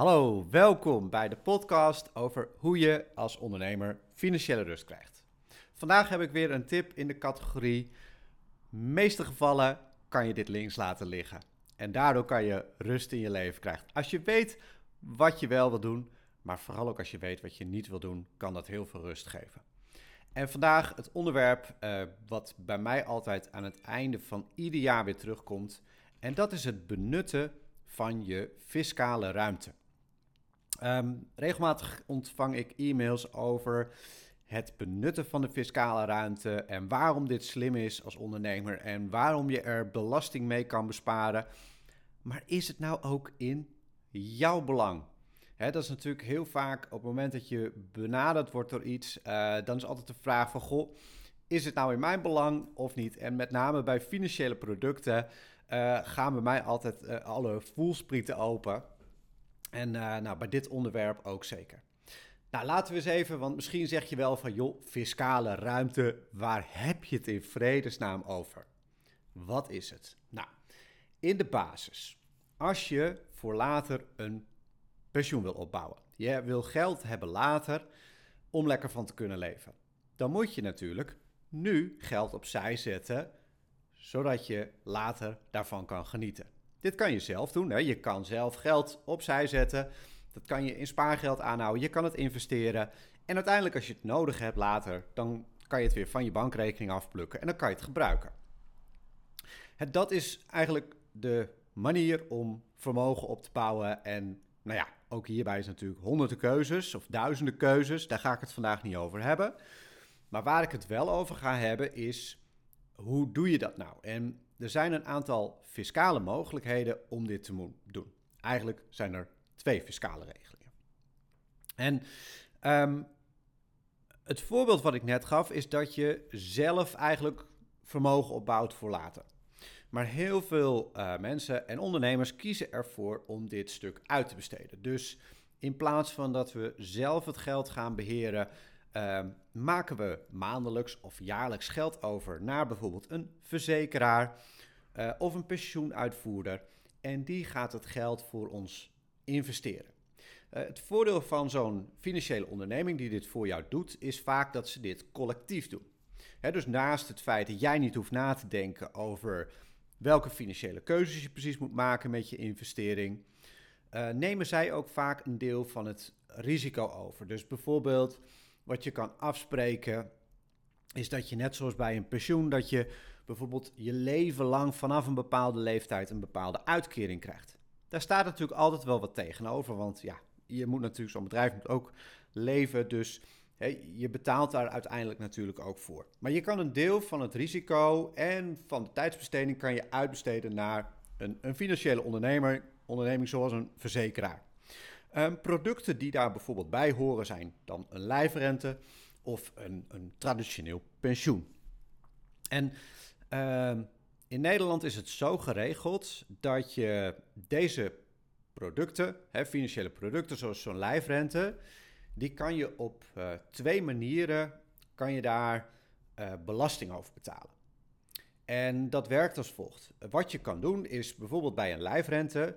Hallo, welkom bij de podcast over hoe je als ondernemer financiële rust krijgt. Vandaag heb ik weer een tip in de categorie meeste gevallen kan je dit links laten liggen. En daardoor kan je rust in je leven krijgen. Als je weet wat je wel wil doen, maar vooral ook als je weet wat je niet wil doen, kan dat heel veel rust geven. En vandaag het onderwerp uh, wat bij mij altijd aan het einde van ieder jaar weer terugkomt. En dat is het benutten van je fiscale ruimte. Um, regelmatig ontvang ik e-mails over het benutten van de fiscale ruimte en waarom dit slim is als ondernemer en waarom je er belasting mee kan besparen. Maar is het nou ook in jouw belang? dat is natuurlijk heel vaak op het moment dat je benaderd wordt door iets, uh, dan is altijd de vraag van, goh, is het nou in mijn belang of niet? En met name bij financiële producten uh, gaan bij mij altijd uh, alle voelsprieten open. En nou, bij dit onderwerp ook zeker. Nou, laten we eens even, want misschien zeg je wel van, joh, fiscale ruimte, waar heb je het in vredesnaam over? Wat is het? Nou, in de basis, als je voor later een pensioen wil opbouwen, je wil geld hebben later om lekker van te kunnen leven, dan moet je natuurlijk nu geld opzij zetten, zodat je later daarvan kan genieten. Dit kan je zelf doen. Hè? Je kan zelf geld opzij zetten dat kan je in spaargeld aanhouden. Je kan het investeren. En uiteindelijk, als je het nodig hebt later, dan kan je het weer van je bankrekening afplukken en dan kan je het gebruiken. Dat is eigenlijk de manier om vermogen op te bouwen. En nou ja, ook hierbij is natuurlijk honderden keuzes of duizenden keuzes. Daar ga ik het vandaag niet over hebben. Maar waar ik het wel over ga hebben is, hoe doe je dat nou? En er zijn een aantal fiscale mogelijkheden om dit te doen. Eigenlijk zijn er twee fiscale regelingen. En um, het voorbeeld wat ik net gaf is dat je zelf eigenlijk vermogen opbouwt voor later. Maar heel veel uh, mensen en ondernemers kiezen ervoor om dit stuk uit te besteden. Dus in plaats van dat we zelf het geld gaan beheren, uh, maken we maandelijks of jaarlijks geld over naar bijvoorbeeld een verzekeraar uh, of een pensioenuitvoerder. En die gaat het geld voor ons investeren. Uh, het voordeel van zo'n financiële onderneming die dit voor jou doet, is vaak dat ze dit collectief doen. dus naast het feit dat jij niet hoeft na te denken over welke financiële keuzes je precies moet maken met je investering, uh, nemen zij ook vaak een deel van het risico over. Dus bijvoorbeeld wat je kan afspreken is dat je net zoals bij een pensioen, dat je bijvoorbeeld je leven lang vanaf een bepaalde leeftijd een bepaalde uitkering krijgt. Daar staat natuurlijk altijd wel wat tegenover, want ja, je moet natuurlijk, zo'n bedrijf moet ook leven, dus je betaalt daar uiteindelijk natuurlijk ook voor. Maar je kan een deel van het risico en van de tijdsbesteding kan je uitbesteden naar een, een financiële ondernemer, onderneming zoals een verzekeraar. Um, producten die daar bijvoorbeeld bij horen zijn dan een lijfrente of een, een traditioneel pensioen. En uh, in Nederland is het zo geregeld dat je deze producten, financiële producten zoals zo'n lijfrente, die kan je op uh, twee manieren kan je daar uh, belasting over betalen. En dat werkt als volgt. Wat je kan doen is bijvoorbeeld bij een lijfrente,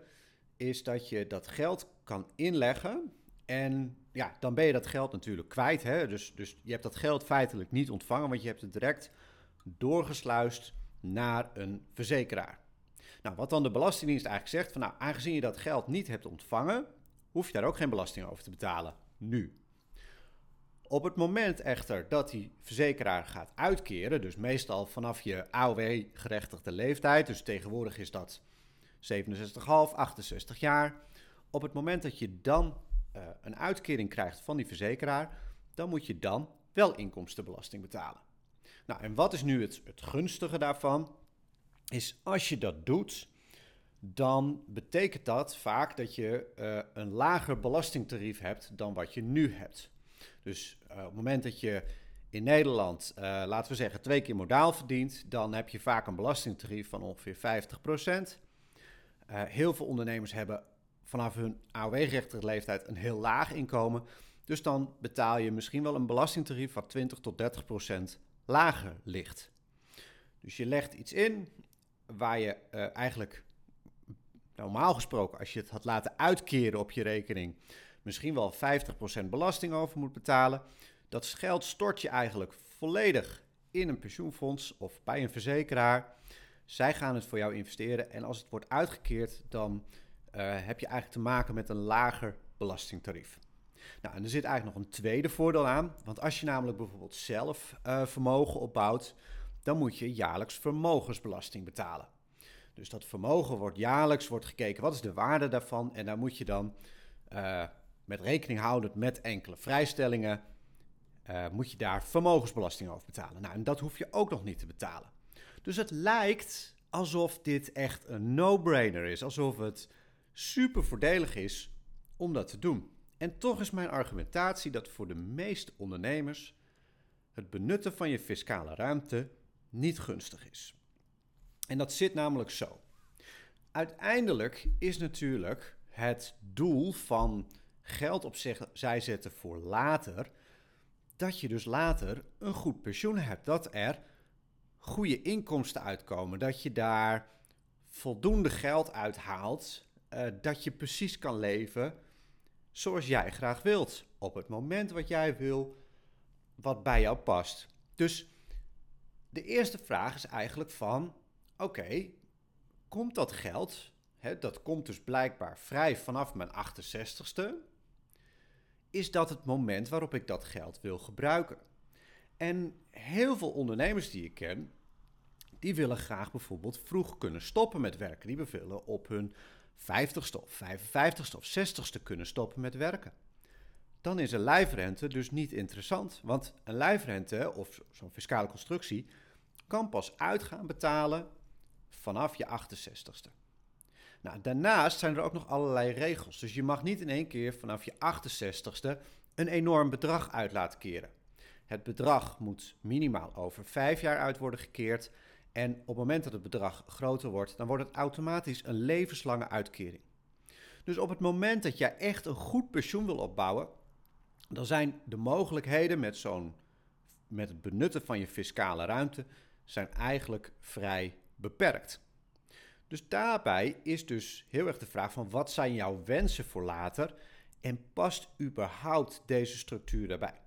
is dat je dat geld kan inleggen. En ja, dan ben je dat geld natuurlijk kwijt. Hè? Dus, dus je hebt dat geld feitelijk niet ontvangen, want je hebt het direct doorgesluist naar een verzekeraar. Nou, wat dan de Belastingdienst eigenlijk zegt, van nou, aangezien je dat geld niet hebt ontvangen, hoef je daar ook geen belasting over te betalen. Nu. Op het moment echter dat die verzekeraar gaat uitkeren, dus meestal vanaf je AOW-gerechtigde leeftijd, dus tegenwoordig is dat 67,5, 68 jaar. Op het moment dat je dan uh, een uitkering krijgt van die verzekeraar, dan moet je dan wel inkomstenbelasting betalen. Nou, en wat is nu het, gunstige daarvan? Is als je dat doet, dan betekent dat vaak dat je uh, een lager belastingtarief hebt dan wat je nu hebt. Dus uh, op het moment dat je in Nederland, laten we zeggen, twee keer modaal verdient, dan heb je vaak een belastingtarief van ongeveer 50%. heel veel ondernemers hebben vanaf hun AOW-rechtige leeftijd een heel laag inkomen. Dus dan betaal je misschien wel een belastingtarief van 20 tot 30 procent lager ligt. Dus je legt iets in waar je uh, eigenlijk, normaal gesproken, als je het had laten uitkeren op je rekening, misschien wel 50% belasting over moet betalen. Dat geld stort je eigenlijk volledig in een pensioenfonds of bij een verzekeraar. Zij gaan het voor jou investeren en als het wordt uitgekeerd, dan heb je eigenlijk te maken met een lager belastingtarief. Nou, en er zit eigenlijk nog een tweede voordeel aan. Want als je namelijk bijvoorbeeld zelf uh, vermogen opbouwt, dan moet je jaarlijks vermogensbelasting betalen. Dus dat vermogen wordt jaarlijks wordt gekeken, wat is de waarde daarvan? En daar moet je dan uh, met rekening houden met enkele vrijstellingen, moet je daar vermogensbelasting over betalen. Nou, en dat hoef je ook nog niet te betalen. Dus het lijkt alsof dit echt een no-brainer is, alsof het super voordelig is om dat te doen. En toch is mijn argumentatie dat voor de meeste ondernemers het benutten van je fiscale ruimte niet gunstig is. En dat zit namelijk zo. Uiteindelijk is natuurlijk het doel van geld opzij zetten voor later, dat je dus later een goed pensioen hebt. Dat er goede inkomsten uitkomen. Dat je daar voldoende geld uithaalt. Uh, dat je precies kan leven zoals jij graag wilt. Op het moment wat jij wil, wat bij jou past. Dus de eerste vraag is eigenlijk van, oké, komt dat geld, hè, dat komt dus blijkbaar vrij vanaf mijn 68ste, is dat het moment waarop ik dat geld wil gebruiken? En heel veel ondernemers die ik ken, die willen graag bijvoorbeeld vroeg kunnen stoppen met werken. Die willen op hun 50ste of 55ste of 60ste kunnen stoppen met werken. Dan is een lijfrente dus niet interessant. Want een lijfrente of zo'n fiscale constructie kan pas uitgaan betalen vanaf je 68ste. Nou, daarnaast zijn er ook nog allerlei regels. Dus je mag niet in één keer vanaf je 68ste een enorm bedrag uit laten keren. Het bedrag moet minimaal over vijf jaar uit worden gekeerd. En op het moment dat het bedrag groter wordt, dan wordt het automatisch een levenslange uitkering. Dus op het moment dat jij echt een goed pensioen wil opbouwen, dan zijn de mogelijkheden met, zo'n, met het benutten van je fiscale ruimte zijn eigenlijk vrij beperkt. Dus daarbij is dus heel erg de vraag van wat zijn jouw wensen voor later en past überhaupt deze structuur daarbij?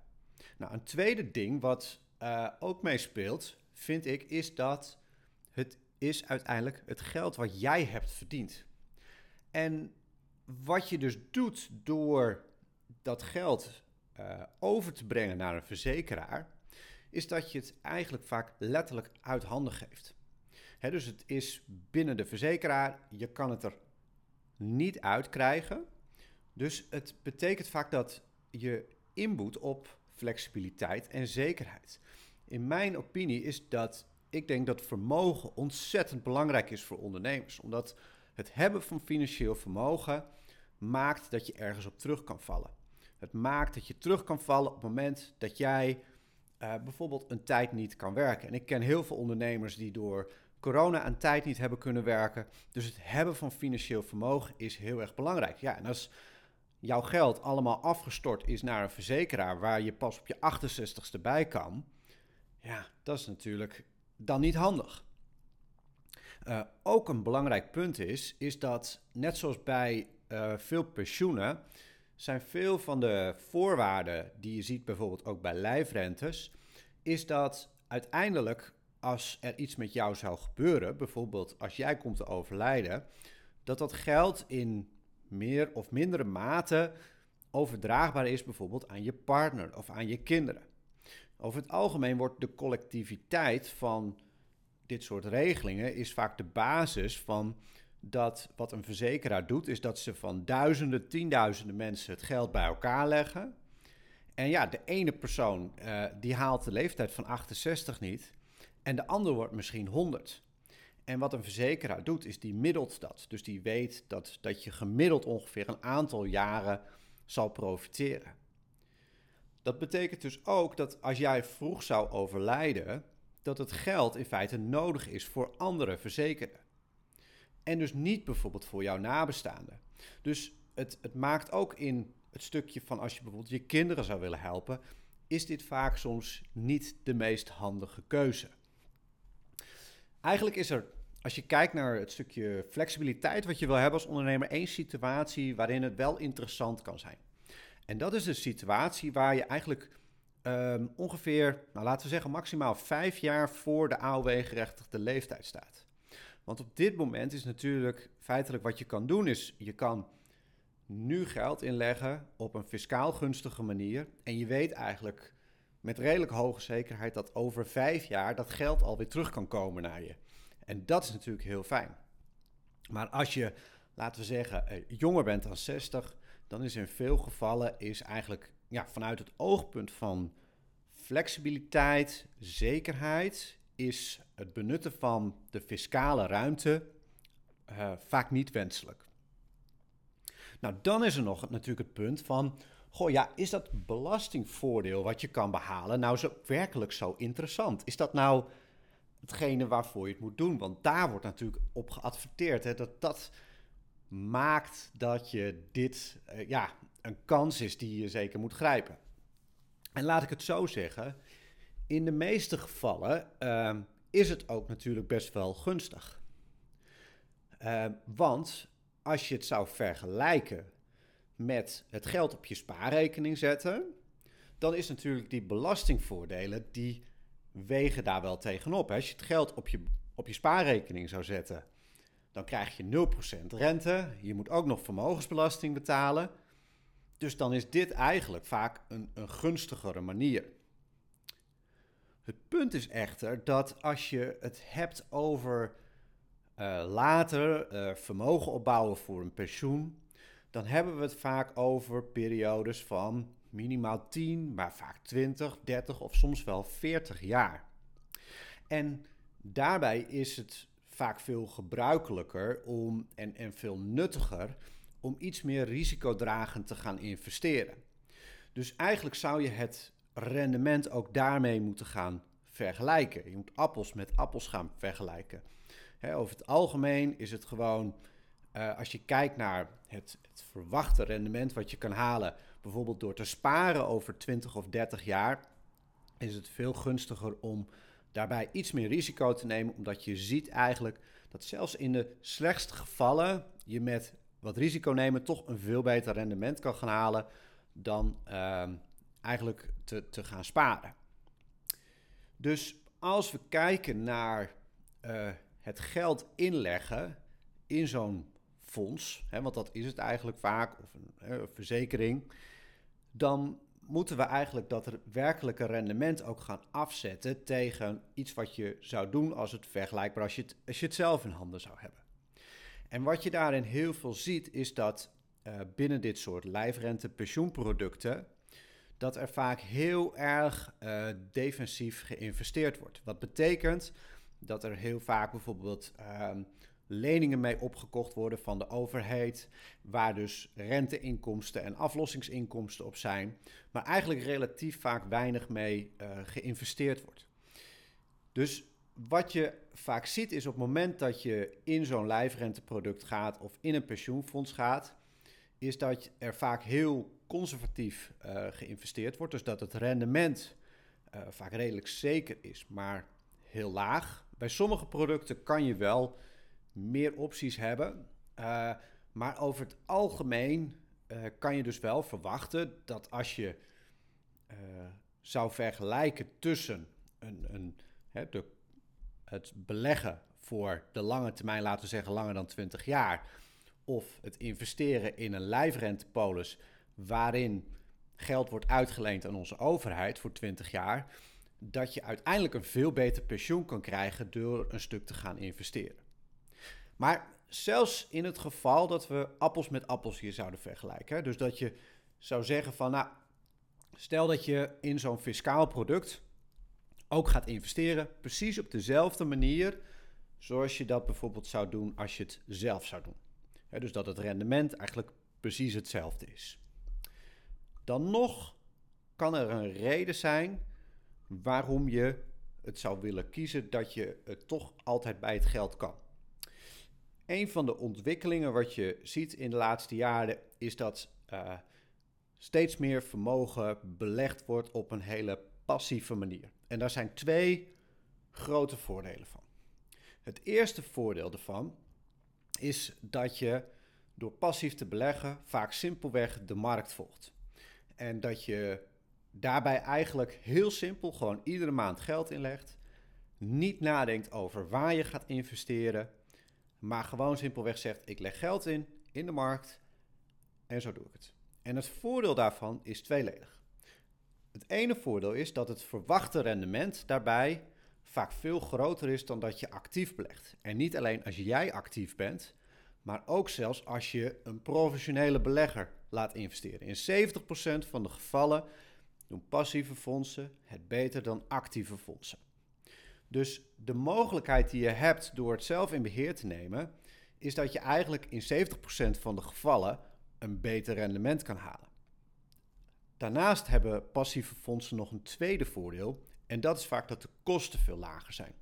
Nou, een tweede ding wat uh, ook meespeelt, vind ik, is dat het is uiteindelijk het geld wat jij hebt verdiend. En wat je dus doet door dat geld uh, over te brengen naar een verzekeraar, is dat je het eigenlijk vaak letterlijk uit handen geeft. dus het is binnen de verzekeraar, je kan het er niet uitkrijgen. Dus het betekent vaak dat je inboet op flexibiliteit en zekerheid. In mijn opinie is dat ik denk dat vermogen ontzettend belangrijk is voor ondernemers. Omdat het hebben van financieel vermogen maakt dat je ergens op terug kan vallen. Het maakt dat je terug kan vallen op het moment dat jij uh, bijvoorbeeld een tijd niet kan werken. En ik ken heel veel ondernemers die door corona een tijd niet hebben kunnen werken. Dus het hebben van financieel vermogen is heel erg belangrijk. Ja, en als jouw geld allemaal afgestort is naar een verzekeraar waar je pas op je 68ste bij kan, ja, dat is natuurlijk dan niet handig. Uh, ook een belangrijk punt is, is dat net zoals bij uh, veel pensioenen, zijn veel van de voorwaarden die je ziet bijvoorbeeld ook bij lijfrentes, is dat uiteindelijk als er iets met jou zou gebeuren, bijvoorbeeld als jij komt te overlijden, dat dat geld in meer of mindere mate overdraagbaar is bijvoorbeeld aan je partner of aan je kinderen. Over het algemeen wordt de collectiviteit van dit soort regelingen is vaak de basis van dat wat een verzekeraar doet, is dat ze van duizenden, tienduizenden mensen het geld bij elkaar leggen. En ja, de ene persoon uh, die haalt de leeftijd van 68 niet en de ander wordt misschien 100. En wat een verzekeraar doet, is die middelt dat. Dus die weet dat, dat je gemiddeld ongeveer een aantal jaren zal profiteren. Dat betekent dus ook dat als jij vroeg zou overlijden, dat het geld in feite nodig is voor andere verzekerden. En dus niet bijvoorbeeld voor jouw nabestaanden. Dus het, het maakt ook in het stukje van als je bijvoorbeeld je kinderen zou willen helpen, is dit vaak soms niet de meest handige keuze. Eigenlijk is er als je kijkt naar het stukje flexibiliteit wat je wil hebben als ondernemer, één situatie waarin het wel interessant kan zijn. En dat is een situatie waar je eigenlijk ehm, ongeveer, nou laten we zeggen, maximaal vijf jaar voor de AOW-gerechtigde leeftijd staat. Want op dit moment is natuurlijk feitelijk wat je kan doen, is je kan nu geld inleggen op een fiscaal gunstige manier. En je weet eigenlijk met redelijk hoge zekerheid dat over vijf jaar dat geld alweer terug kan komen naar je. En dat is natuurlijk heel fijn. Maar als je, laten we zeggen, eh, jonger bent dan 60, dan is in veel gevallen is eigenlijk ja, vanuit het oogpunt van flexibiliteit, zekerheid, is het benutten van de fiscale ruimte uh, vaak niet wenselijk. Nou, dan is er nog natuurlijk het punt van, goh ja, is dat belastingvoordeel wat je kan behalen nou zo werkelijk zo interessant? Is dat nou hetgene waarvoor je het moet doen? Want daar wordt natuurlijk op geadverteerd hè, dat dat maakt dat je dit, uh, ja, een kans is die je zeker moet grijpen. En laat ik het zo zeggen, in de meeste gevallen uh, is het ook natuurlijk best wel gunstig. Uh, want als je het zou vergelijken met het geld op je spaarrekening zetten, dan is natuurlijk die belastingvoordelen, die wegen daar wel tegenop. Als je het geld op je, op je spaarrekening zou zetten, dan krijg je 0% rente. Je moet ook nog vermogensbelasting betalen. Dus dan is dit eigenlijk vaak een, een gunstigere manier. Het punt is echter dat als je het hebt over uh, later uh, vermogen opbouwen voor een pensioen, dan hebben we het vaak over periodes van minimaal 10, maar vaak 20, 30 of soms wel 40 jaar. En daarbij is het vaak veel gebruikelijker om, en, en veel nuttiger om iets meer risicodragend te gaan investeren. Dus eigenlijk zou je het rendement ook daarmee moeten gaan vergelijken. Je moet appels met appels gaan vergelijken. over het algemeen is het gewoon, uh, als je kijkt naar het, het, verwachte rendement wat je kan halen, bijvoorbeeld door te sparen over 20 of 30 jaar, is het veel gunstiger om daarbij iets meer risico te nemen, omdat je ziet eigenlijk dat zelfs in de slechtste gevallen je met wat risico nemen toch een veel beter rendement kan gaan halen dan uh, eigenlijk te, te gaan sparen. Dus als we kijken naar uh, het geld inleggen in zo'n fonds, hè, want dat is het eigenlijk vaak, of een, een verzekering, dan moeten we eigenlijk dat werkelijke rendement ook gaan afzetten tegen iets wat je zou doen als het vergelijkbaar als je het, als je het zelf in handen zou hebben. En wat je daarin heel veel ziet, is dat uh, binnen dit soort lijfrente pensioenproducten dat er vaak heel erg uh, defensief geïnvesteerd wordt. Wat betekent dat er heel vaak bijvoorbeeld uh, leningen mee opgekocht worden van de overheid, waar dus renteinkomsten en aflossingsinkomsten op zijn, maar eigenlijk relatief vaak weinig mee uh, geïnvesteerd wordt. Dus wat je vaak ziet is op het moment dat je in zo'n lijfrenteproduct gaat of in een pensioenfonds gaat, is dat er vaak heel conservatief uh, geïnvesteerd wordt. Dus dat het rendement uh, vaak redelijk zeker is, maar heel laag. Bij sommige producten kan je wel meer opties hebben. Uh, maar over het algemeen kan je dus wel verwachten dat als je zou vergelijken tussen een, een, hè, de, het beleggen voor de lange termijn, laten we zeggen langer dan 20 jaar, of het investeren in een lijfrentepolis waarin geld wordt uitgeleend aan onze overheid voor 20 jaar, dat je uiteindelijk een veel beter pensioen kan krijgen door een stuk te gaan investeren. Maar zelfs in het geval dat we appels met appels hier zouden vergelijken, dus dat je zou zeggen van, nou, stel dat je in zo'n fiscaal product ook gaat investeren, precies op dezelfde manier zoals je dat bijvoorbeeld zou doen als je het zelf zou doen. dus dat het rendement eigenlijk precies hetzelfde is. Dan nog kan er een reden zijn waarom je het zou willen kiezen dat je het toch altijd bij het geld kan. Een van de ontwikkelingen wat je ziet in de laatste jaren is dat uh, steeds meer vermogen belegd wordt op een hele passieve manier. En daar zijn twee grote voordelen van. Het eerste voordeel daarvan is dat je door passief te beleggen vaak simpelweg de markt volgt. En dat je daarbij eigenlijk heel simpel gewoon iedere maand geld inlegt. Niet nadenkt over waar je gaat investeren. Maar gewoon simpelweg zegt: ik leg geld in in de markt en zo doe ik het. En het voordeel daarvan is tweeledig. Het ene voordeel is dat het verwachte rendement daarbij vaak veel groter is dan dat je actief belegt. En niet alleen als jij actief bent, maar ook zelfs als je een professionele belegger laat investeren. In 70% van de gevallen doen passieve fondsen het beter dan actieve fondsen. Dus de mogelijkheid die je hebt door het zelf in beheer te nemen, is dat je eigenlijk in 70% van de gevallen een beter rendement kan halen. Daarnaast hebben passieve fondsen nog een tweede voordeel, en dat is vaak dat de kosten veel lager zijn.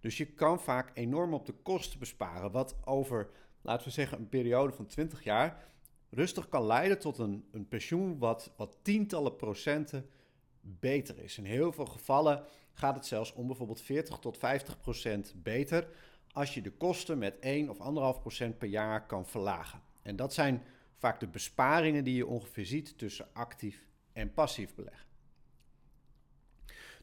Dus je kan vaak enorm op de kosten besparen, wat over, laten we zeggen, een periode van 20 jaar rustig kan leiden tot een, een pensioen wat, wat tientallen procenten beter is. In heel veel gevallen gaat het zelfs om bijvoorbeeld 40 tot 50 procent beter als je de kosten met 1 of 1,5 procent per jaar kan verlagen. En dat zijn vaak de besparingen die je ongeveer ziet tussen actief en passief beleggen.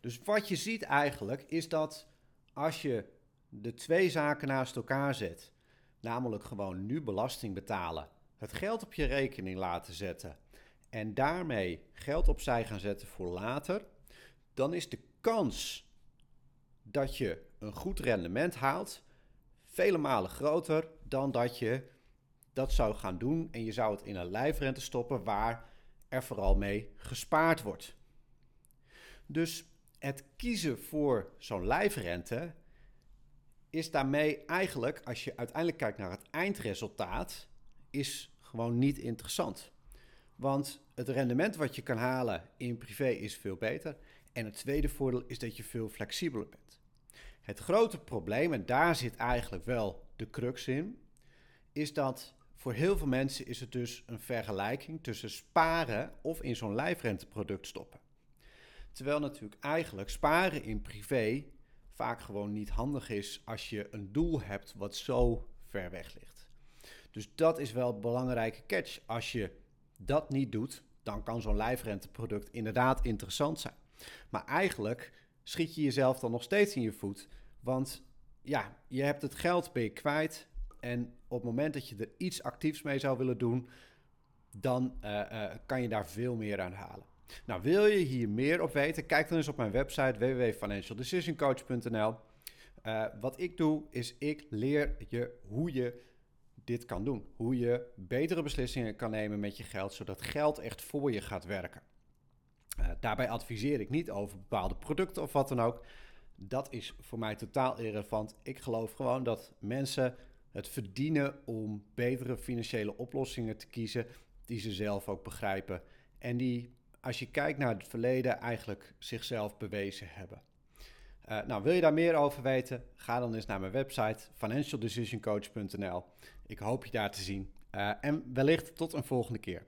Dus wat je ziet eigenlijk is dat als je de twee zaken naast elkaar zet, namelijk gewoon nu belasting betalen, het geld op je rekening laten zetten en daarmee geld opzij gaan zetten voor later, dan is de kans dat je een goed rendement haalt vele malen groter dan dat je dat zou gaan doen en je zou het in een lijfrente stoppen waar er vooral mee gespaard wordt. Dus het kiezen voor zo'n lijfrente is daarmee eigenlijk, als je uiteindelijk kijkt naar het eindresultaat, is gewoon niet interessant. Want het rendement wat je kan halen in privé is veel beter. En het tweede voordeel is dat je veel flexibeler bent. Het grote probleem, en daar zit eigenlijk wel de crux in, is dat voor heel veel mensen is het dus een vergelijking tussen sparen of in zo'n lijfrenteproduct stoppen. Terwijl natuurlijk eigenlijk sparen in privé vaak gewoon niet handig is als je een doel hebt wat zo ver weg ligt. Dus dat is wel een belangrijke catch. Als je dat niet doet, dan kan zo'n lijfrenteproduct inderdaad interessant zijn. Maar eigenlijk schiet je jezelf dan nog steeds in je voet. Want ja, je hebt het geld ben je kwijt. En op het moment dat je er iets actiefs mee zou willen doen, dan uh, uh, kan je daar veel meer aan halen. Nou, wil je hier meer op weten? Kijk dan eens op mijn website www.financialdecisioncoach.nl. Uh, wat ik doe, is ik leer je hoe je dit kan doen. Hoe je betere beslissingen kan nemen met je geld, zodat geld echt voor je gaat werken. Uh, daarbij adviseer ik niet over bepaalde producten of wat dan ook. Dat is voor mij totaal irrelevant. Ik geloof gewoon dat mensen het verdienen om betere financiële oplossingen te kiezen die ze zelf ook begrijpen en die als je kijkt naar het verleden, eigenlijk zichzelf bewezen hebben. Uh, nou, wil je daar meer over weten? Ga dan eens naar mijn website financialdecisioncoach.nl. Ik hoop je daar te zien. Uh, en wellicht tot een volgende keer.